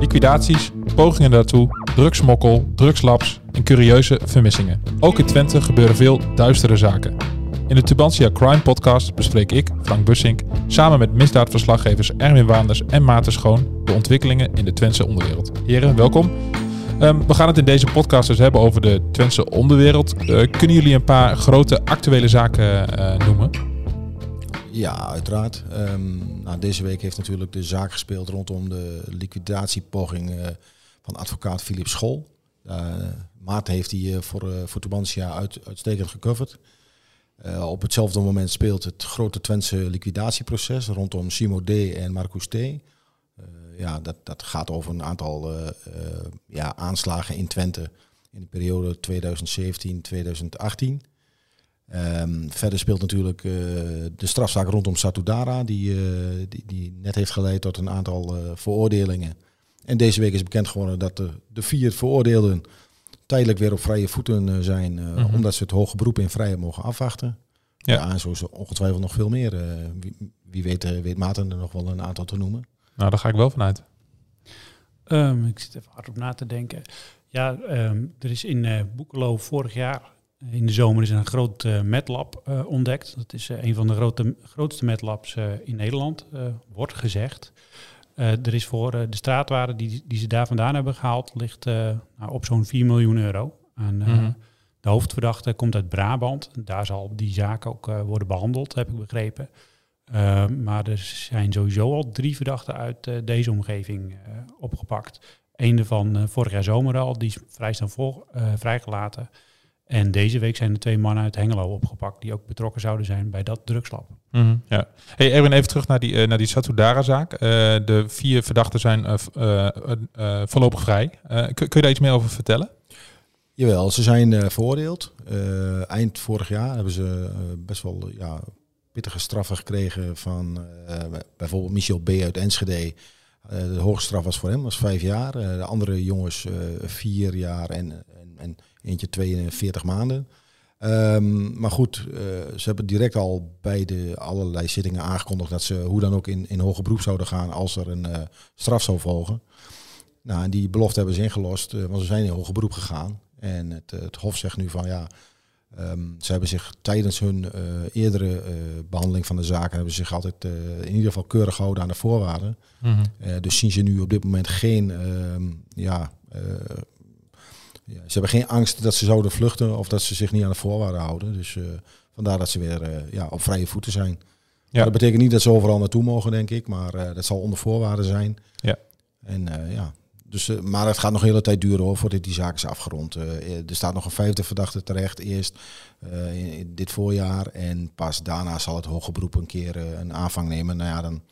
Liquidaties, pogingen daartoe, drugsmokkel, drugslabs en curieuze vermissingen. Ook in Twente gebeuren veel duistere zaken. In de Tubantia Crime Podcast bespreek ik, Frank Bussink, samen met misdaadverslaggevers Erwin Waanders en Maarten Schoon de ontwikkelingen in de Twentse onderwereld. Heren, welkom. Ehm, we gaan het in deze podcast dus hebben over de Twentse onderwereld. Eh, kunnen jullie een paar grote actuele zaken eh, noemen? Ja, uiteraard. Ehm, nou, deze week heeft natuurlijk de zaak gespeeld rondom de liquidatiepoging uh, van advocaat Philip School. Maarten heeft die voor, voor Tubantia uit, uitstekend gecoverd. Uh, op hetzelfde moment speelt het grote Twentse liquidatieproces rondom Simo D. en Marcus T. Uh, ja, dat, dat gaat over een aantal uh, ja, aanslagen in Twente in de periode 2017-2018. Um, ehm, verder speelt natuurlijk de strafzaak rondom Satudara, die, die, die, net heeft geleid tot een aantal veroordelingen. En deze week is bekend geworden dat de, de vier veroordeelden tijdelijk weer op vrije voeten eh, zijn, uh, mm omdat ze het hoge beroep in vrijheid mogen afwachten. Ja, ja en zo is er ongetwijfeld nog veel meer. Uh, wie, wie, weet, weet Maarten er nog wel een aantal te noemen. Nou, daar ga ik wel vanuit. Um, ik zit even hard op na te denken. Ja, um, er is in uh, Boekelo vorig jaar in de zomer is een groot uh, MedLab uh, ontdekt. Dat is uh, een van de grote, grootste MedLabs in Nederland, wordt gezegd. Er is voor de straatwaarde die, die ze daar vandaan hebben gehaald, ligt nou, op zo'n 4 miljoen euro. En, mm -hmm. De hoofdverdachte komt uit Brabant. Daar zal die zaak ook worden behandeld, heb ik begrepen. maar er zijn sowieso al drie verdachten uit deze omgeving opgepakt. Eén van vorig jaar zomer al, die is vrij snel voor, vrijgelaten. En deze week zijn er twee mannen uit Hengelo opgepakt die ook betrokken zouden zijn bij dat drugslab. Mm ja. Hey Erwin, even terug naar die, uh, naar die Satudara-zaak. Uh, de vier verdachten zijn uh, voorlopig vrij. kun, kun je daar iets meer over vertellen? Jawel, ze zijn veroordeeld. eind vorig jaar hebben ze best wel ja, pittige straffen gekregen van bijvoorbeeld Michel B. uit Enschede. de hoogste straf was voor hem, was vijf jaar. de andere jongens vier jaar en, en, en Eentje 42 maanden. Um, maar goed, uh, ze hebben direct al bij de allerlei zittingen aangekondigd dat ze hoe dan ook in, in hoger beroep zouden gaan als er een uh, straf zou volgen. Nou, en die belofte hebben ze ingelost, uh, want ze zijn in hoger beroep gegaan. En het, het Hof zegt nu van ja, um, ze hebben zich tijdens hun eerdere behandeling van de zaken hebben ze zich altijd in ieder geval keurig gehouden aan de voorwaarden. Mm -hmm. dus zien ze nu op dit moment geen ehm, ja, ja, ze hebben geen angst dat ze zouden vluchten of dat ze zich niet aan de voorwaarden houden. Dus uh, vandaar dat ze weer uh, ja, op vrije voeten zijn. Ja. Dat betekent niet dat ze overal naartoe mogen, denk ik, maar uh, dat zal onder voorwaarden zijn. Ja. En ja, dus, maar het gaat nog een hele tijd duren hoor, voordat die zaak is afgerond. er staat nog een vijfde verdachte terecht, eerst in dit voorjaar. En pas daarna zal het hoge beroep een keer een aanvang nemen. Nou ja, dan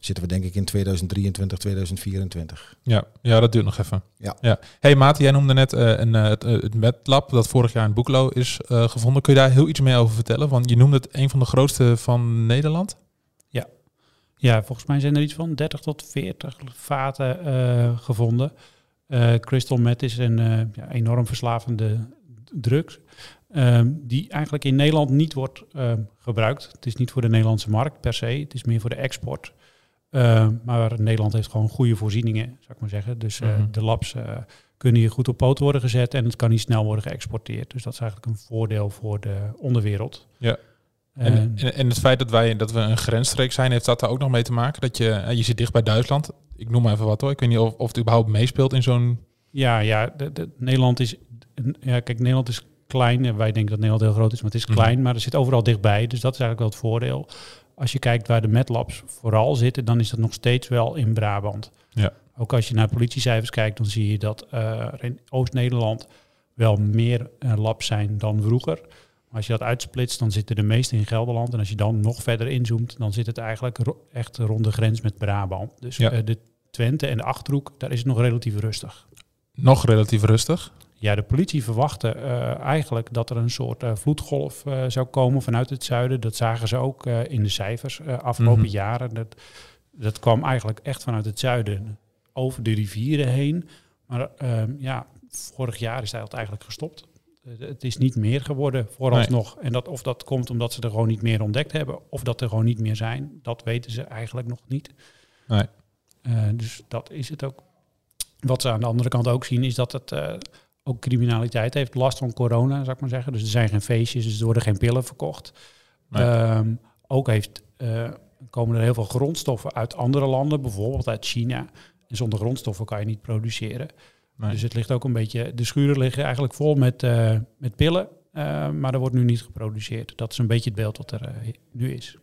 zitten we denk ik in 2023, 2024. Ja, ja dat duurt nog even. Ja. ja. Hey Maat, jij noemde net uh, een, uh, het, het MedLab dat vorig jaar in Boeklo is gevonden. Kun je daar heel iets meer over vertellen? Want je noemde het een van de grootste van Nederland. Ja, ja volgens mij zijn er iets van 30 tot 40 vaten gevonden. crystal meth is een ja, enorm verslavende drugs. Ehm, die eigenlijk in Nederland niet wordt ehm, gebruikt. Het is niet voor de Nederlandse markt per se, het is meer voor de export. Uh, maar Nederland heeft gewoon goede voorzieningen, zou ik maar zeggen. Dus uh, de labs uh, kunnen hier goed op poten worden gezet en het kan niet snel worden geëxporteerd. Dus dat is eigenlijk een voordeel voor de onderwereld. Ja. En, en, en, het feit dat wij dat we een grensstreek zijn, heeft dat daar ook nog mee te maken? Dat je, je zit dicht bij Duitsland. Ik noem maar even wat hoor. Ik weet niet of, of het überhaupt meespeelt in zo'n. Ja, ja de, de, Nederland is. Ja, kijk, Nederland is klein. En wij denken dat Nederland heel groot is, maar het is mhm. klein. Maar er zit overal dichtbij. Dus dat is eigenlijk wel het voordeel als je kijkt waar de MedLabs vooral zitten, dan is dat nog steeds wel in Brabant. Ja. Ook als je naar politiecijfers kijkt, dan zie je dat uh, in Oost-Nederland wel meer uh, labs zijn dan vroeger. Maar als je dat uitsplitst, dan zitten de meeste in Gelderland. En als je dan nog verder inzoomt, dan zit het eigenlijk echt rond de grens met Brabant. Dus ja. uh, de Twente en de Achterhoek, daar is het nog relatief rustig. Nog relatief rustig? Ja, de politie verwachtte uh, eigenlijk dat er een soort uh, vloedgolf uh, zou komen vanuit het zuiden. Dat zagen ze ook in de cijfers afgelopen mm -hmm. jaren. Dat, dat kwam eigenlijk echt vanuit het zuiden over de rivieren heen. Maar ehm, ja, vorig jaar is dat eigenlijk gestopt. Eh, Het is niet meer geworden vooralsnog. En dat, of dat komt omdat ze er gewoon niet meer ontdekt hebben, of dat er gewoon niet meer zijn, dat weten ze eigenlijk nog niet. Nee. Eh, dus dat is het ook. Wat ze aan de andere kant ook zien, is dat het eh, ook criminaliteit heeft last van corona, zou ik maar zeggen. Dus er zijn geen feestjes, dus er worden geen pillen verkocht. Nee. Ehm, ook heeft, eh, komen er heel veel grondstoffen uit andere landen, bijvoorbeeld uit China. En zonder grondstoffen kan je niet produceren. Nee. Dus het ligt ook een beetje, de schuren liggen eigenlijk vol met, eh, met pillen, eh, maar er wordt nu niet geproduceerd. Dat is een beetje het beeld wat er nu is.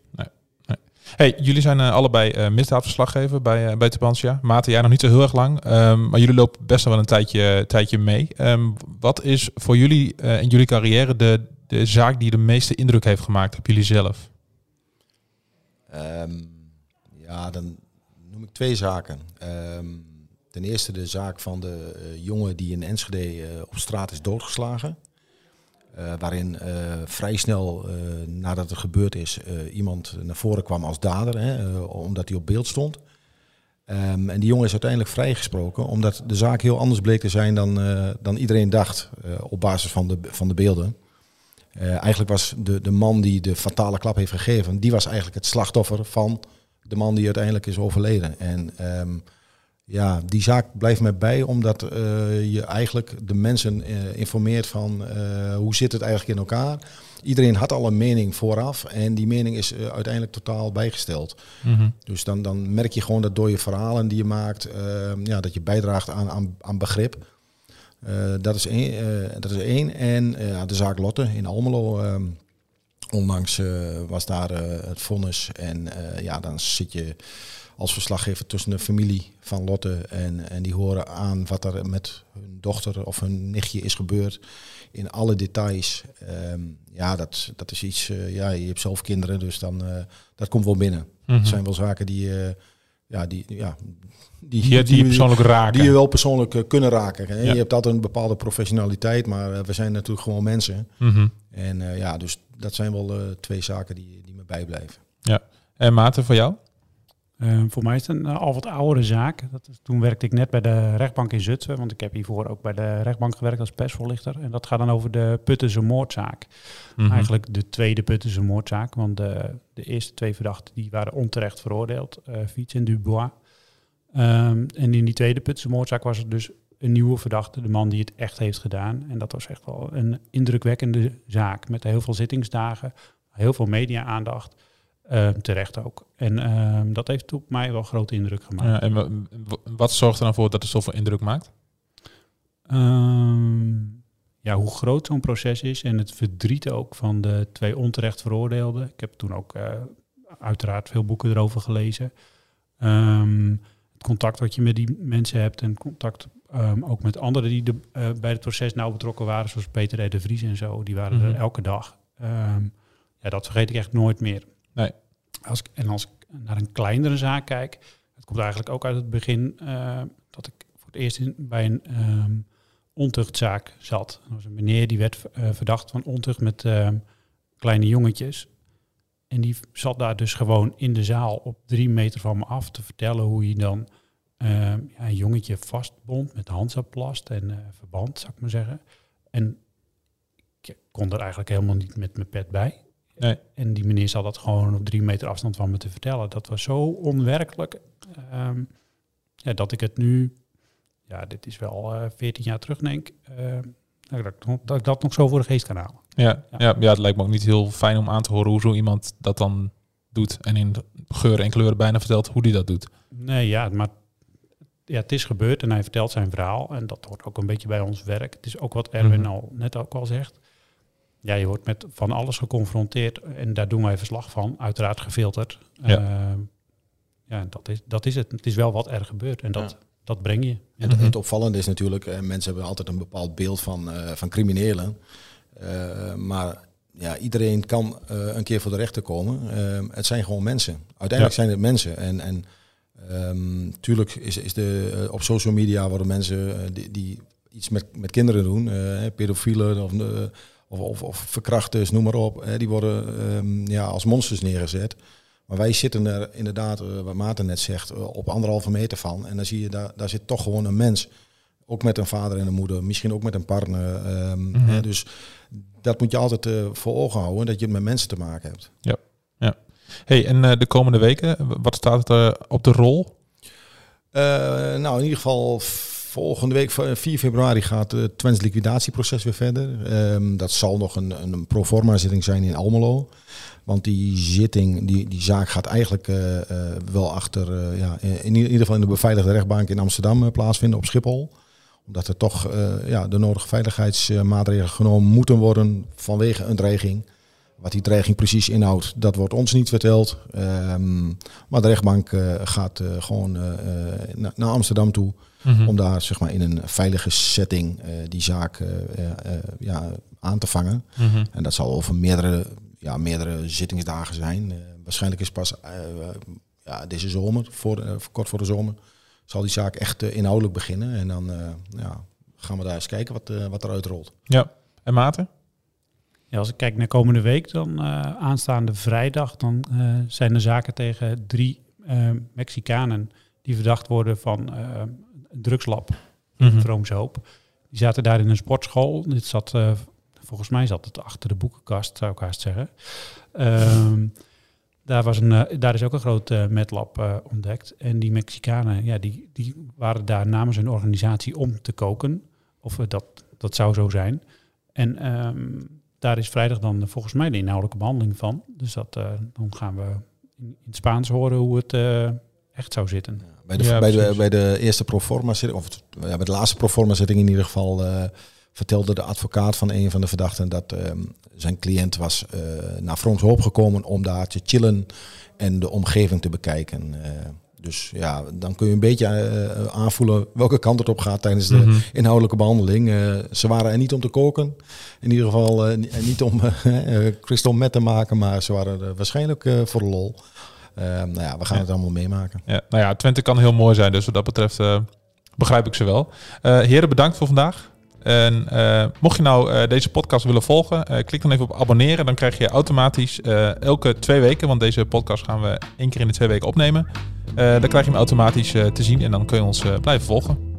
Hey, jullie zijn eh, allebei eh, misdaadverslaggever bij, eh bij Tubantia. Maarten, jij nog niet zo heel erg lang, ehm, maar jullie lopen best wel een tijdje, tijdje mee. Ehm, wat is voor jullie in jullie carrière de, de zaak die de meeste indruk heeft gemaakt op jullie zelf? Ehm, ja, dan noem ik twee zaken. Ten eerste de zaak van de jongen die in Enschede op straat is doodgeslagen. Eh, waarin eh, vrij snel eh, nadat het gebeurd is, iemand naar voren kwam als dader, hè, omdat hij op beeld stond. Ehm, en die jongen is uiteindelijk vrijgesproken, omdat de zaak heel anders bleek te zijn dan, dan iedereen dacht op basis van de, van de beelden. Eigenlijk was de, de man die de fatale klap heeft gegeven, die was eigenlijk het slachtoffer van de man die uiteindelijk is overleden. En ehm, ja, die zaak blijft mij bij, omdat eh, je eigenlijk de mensen eh, informeert van eh, hoe zit het eigenlijk in elkaar. Iedereen had al een mening vooraf en die mening is uiteindelijk totaal bijgesteld. Dus dan, dan merk je gewoon dat door je verhalen die je maakt, ja, dat je bijdraagt aan, aan, aan begrip. Dat, is één, dat is één. En de zaak Lotte in Almelo. ehm, onlangs eh, was daar eh, het vonnis. En eh, ja, dan zit je als verslaggever tussen de familie van Lotte. En, en die horen aan wat er met hun dochter of hun nichtje is gebeurd. In alle details. Ehm, ja, dat, dat is iets. ja, je hebt zelf kinderen, dus dan dat komt wel binnen. Mhm. Het zijn wel zaken die. Ja, die, ja, die, Die, je- die je persoonlijk raken. die je wel persoonlijk eh, kunnen raken. Hè? Ja. Je hebt altijd een bepaalde professionaliteit, maar eh, we zijn natuurlijk gewoon mensen. Mhm. En eh, ja, dus dat zijn wel twee zaken die, die me bijblijven. En Maarten, voor jou? Eh, voor mij is het een eh, al wat oudere zaak. Dat is, toen werkte ik net bij de rechtbank in Zutphen, want ik heb hiervoor ook bij de rechtbank gewerkt als persvoorlichter. En dat gaat dan over de Puttense moordzaak. Mhm. Eigenlijk de tweede Puttense moordzaak, want de, de eerste twee verdachten die waren onterecht veroordeeld, eh Fiets en Dubois. Ehm, en in die tweede Puttense moordzaak was er dus een nieuwe verdachte, de man die het echt heeft gedaan. En dat was echt wel een indrukwekkende zaak met heel veel zittingsdagen, heel veel media-aandacht. Ehm, terecht ook. En ehm, dat heeft op mij wel grote indruk gemaakt. Ja, en wa- wa- wat zorgt er dan voor dat het zoveel indruk maakt? Ehm, ja, hoe groot zo'n proces is en het verdriet ook van de twee onterecht veroordeelden. Ik heb toen ook eh, uiteraard veel boeken erover gelezen. Het contact wat je met die mensen hebt en contact ook met anderen die de, eh, bij het proces nauw betrokken waren, zoals Peter R. de Vries en zo, die waren Mhm. er elke dag. Ja, dat vergeet ik echt nooit meer. Nee. Als en als ik naar een kleinere zaak kijk, het komt eigenlijk ook uit het begin eh, dat ik voor het eerst in, bij een ehm, ontuchtzaak zat. Er was een meneer die werd eh, verdacht van ontucht met ehm, kleine jongetjes. En die zat daar dus gewoon in de zaal op drie meter van me af te vertellen hoe je dan ehm, ja, een jongetje vastbond met handzaplast en eh, verband, zou ik maar zeggen. En ik kon er eigenlijk helemaal niet met mijn pet bij. Nee. En die meneer zat dat gewoon op drie meter afstand van me te vertellen. Dat was zo onwerkelijk. ehm, ja, dat ik het nu, ja, dit is wel eh 14 jaar terug, denk ik, eh, dat, ik dat ik dat nog zo voor de geest kan halen. Ja, Ja. ja. Ja, het lijkt me ook niet heel fijn om aan te horen hoe zo iemand dat dan doet. En in geuren en kleuren bijna vertelt hoe die dat doet. Nee, ja, maar ja, het is gebeurd en hij vertelt zijn verhaal. En dat hoort ook een beetje bij ons werk. Het is ook wat Erwin Mhm. al net ook al zegt. Ja, je wordt met van alles geconfronteerd en daar doen wij verslag van. Uiteraard gefilterd. Ja. Ehm, ja, dat is, dat is het. Het is wel wat er gebeurt en dat, Ja. dat breng je. En het, het opvallende is natuurlijk, eh, mensen hebben altijd een bepaald beeld van, eh, van criminelen. Eh, maar ja, iedereen kan eh, een keer voor de rechter komen. Eh, het zijn gewoon mensen. Uiteindelijk Ja. zijn het mensen. En, en ehm, tuurlijk is, is de, eh, op social media worden mensen eh, die, die iets met, met kinderen doen, eh, pedofielen of, eh, of, of, of verkrachters, noem maar op. die worden ehm, ja, als monsters neergezet. Maar wij zitten er inderdaad, eh, wat Maarten net zegt, eh, op anderhalve meter van. En dan zie je, daar, daar zit toch gewoon een mens. Ook met een vader en een moeder, misschien ook met een partner. ehm, Mhm. hè, dus dat moet je altijd eh, voor ogen houden, dat je het met mensen te maken hebt. Hey, en de komende weken, wat staat er op de rol? Nou, in ieder geval volgende week, v- 4 februari, gaat het Twents liquidatieproces weer verder. Ehm, dat zal nog een, een proforma zitting zijn in Almelo. Want die zitting, die, die zaak gaat eigenlijk eh, eh, wel achter, eh, ja, in ieder geval in de beveiligde rechtbank in Amsterdam eh, plaatsvinden op Schiphol. Omdat er toch eh, ja, de nodige veiligheidsmaatregelen genomen moeten worden vanwege een dreiging. Wat die dreiging precies inhoudt, dat wordt ons niet verteld. Ehm, maar de rechtbank eh, gaat eh, gewoon eh, na- naar Amsterdam toe Mhm. om daar zeg maar, in een veilige setting die zaak ja, aan te vangen. Mhm. En dat zal over meerdere, ja, meerdere zittingsdagen zijn. Waarschijnlijk is pas ja, deze zomer, voor, kort voor de zomer, zal die zaak echt inhoudelijk beginnen. En dan ja, gaan we daar eens kijken wat, wat eruit rolt. Ja, en Maarten? Ja, als ik kijk naar komende week, dan eh, aanstaande vrijdag, dan eh, zijn er zaken tegen drie eh, Mexicanen die verdacht worden van drugslab Mhm. Vroomse Hoop. Die zaten daar in een sportschool. Dit zat, volgens mij zat het achter de boekenkast, zou ik haast zeggen. Ehm, daar, was een, daar is ook een groot metlab eh, ontdekt. En die Mexicanen, ja, die, die waren daar namens hun organisatie om te koken. Of dat, dat zou zo zijn. En ehm, daar is vrijdag dan volgens mij de inhoudelijke behandeling van. Dus dat, eh, dan gaan we in, in het Spaans horen hoe het eh, echt zou zitten. Bij de, Ja, bij de, bij de eerste proforma zitting, of ja, bij de laatste proforma zitting in ieder geval, eh, vertelde de advocaat van een van de verdachten dat ehm, zijn cliënt was eh, naar Vroms Hoop gekomen om daar te chillen en de omgeving te bekijken. Dus ja, dan kun je een beetje eh, aanvoelen welke kant het op gaat tijdens de Mhm. inhoudelijke behandeling. Eh, ze waren er niet om te koken, in ieder geval eh, niet om crystal met te maken, maar ze waren er waarschijnlijk voor de lol. Eh, nou ja, we gaan Ja. het allemaal meemaken. Ja, nou ja, Twente kan heel mooi zijn, dus wat dat betreft begrijp ik ze wel. Heren, bedankt voor vandaag. En eh, mocht je nou eh, deze podcast willen volgen, eh, klik dan even op abonneren. Dan krijg je automatisch elke twee weken, want deze podcast gaan we één keer in de twee weken opnemen. Dan krijg je hem automatisch te zien en dan kun je ons blijven volgen.